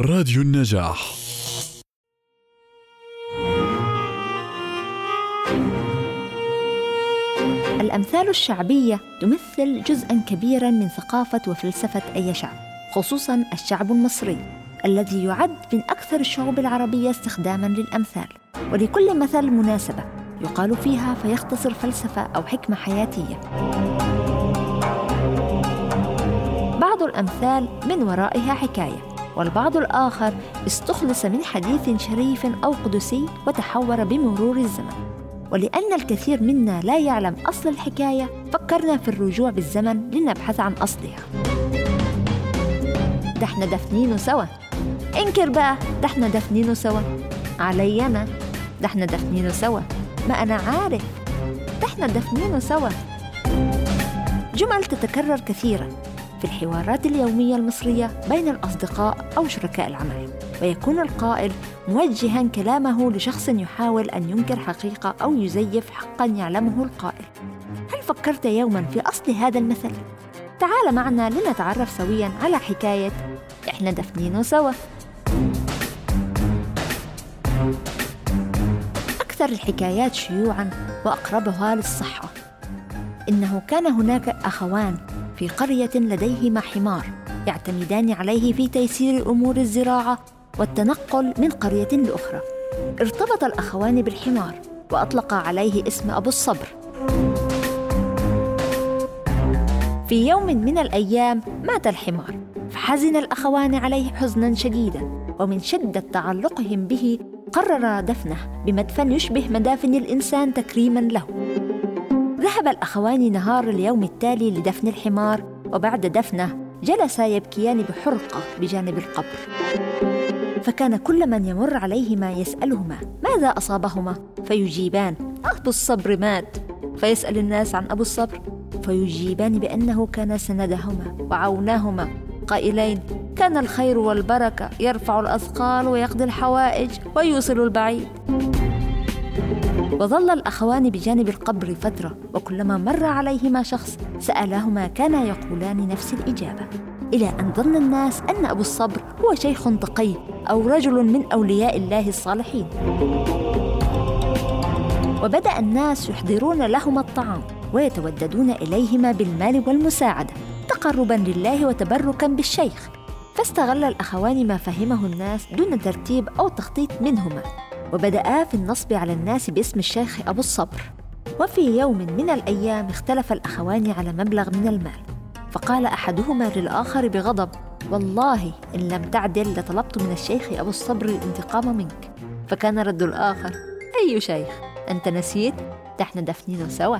راديو النجاح. الأمثال الشعبية تمثل جزءا كبيرا من ثقافة وفلسفة أي شعب خصوصا الشعب المصري الذي يعد من أكثر الشعوب العربية استخداما للأمثال. ولكل مثل مناسبة يقال فيها فيختصر فلسفة أو حكمة حياتية. بعض الأمثال من ورائها حكاية. والبعض الآخر استخلص من حديث شريف أو قدسي وتحور بمرور الزمن. ولأن الكثير منا لا يعلم أصل الحكاية فكرنا في الرجوع بالزمن لنبحث عن أصلها. ده إحنا دفنينه سوا. انكر بقى ده إحنا دفنينه سوا. علي أنا ده إحنا دفنينه سوا. ما أنا عارف. ده إحنا دفنينه سوا. جمل تتكرر كثيرا. في الحوارات اليومية المصرية بين الأصدقاء أو شركاء العمل. ويكون القائل موجها كلامه لشخص يحاول أن ينكر حقيقة أو يزيف حقا يعلمه القائل. هل فكرت يوما في أصل هذا المثل؟ تعال معنا لنتعرف سويا على حكاية إحنا دفنينه سوا. أكثر الحكايات شيوعا وأقربها للصحة. إنه كان هناك أخوان في قرية لديهما حمار يعتمدان عليه في تيسير أمور الزراعة والتنقل من قرية لأخرى. ارتبط الأخوان بالحمار وأطلقا عليه اسم أبو الصبر. في يوم من الأيام مات الحمار فحزن الأخوان عليه حزنا شديدا ومن شدة تعلقهم به قرر دفنه بمدفن يشبه مدافن الإنسان تكريما له. ذهب الأخوان نهار اليوم التالي لدفن الحمار وبعد دفنه جلسا يبكيان بحرقة بجانب القبر. فكان كل من يمر عليهما يسألهما ماذا أصابهما؟ فيجيبان أبو الصبر مات. فيسأل الناس عن أبو الصبر فيجيبان بأنه كان سندهما وعوناهما. قائلين كان الخير والبركة يرفع الأثقال ويقضي الحوائج ويوصل البعيد. وظل الأخوان بجانب القبر فترة وكلما مر عليهما شخص سألهما كانا يقولان نفس الإجابة إلى أن ظن الناس أن أبو الصبر هو شيخ تقي أو رجل من أولياء الله الصالحين. وبدأ الناس يحضرون لهما الطعام ويتوددون إليهما بالمال والمساعدة تقربا لله وتبركا بالشيخ. فاستغل الأخوان ما فهمه الناس دون ترتيب أو تخطيط منهما. وبدأ في النصب على الناس باسم الشيخ أبو الصبر. وفي يوم من الأيام اختلف الأخوان على مبلغ من المال. فقال أحدهما للآخر بغضب والله إن لم تعدل لطلبت من الشيخ أبو الصبر الانتقام منك. فكان رد الآخر أي شيخ أنت نسيت؟ ده إحنا دفنينه سوا.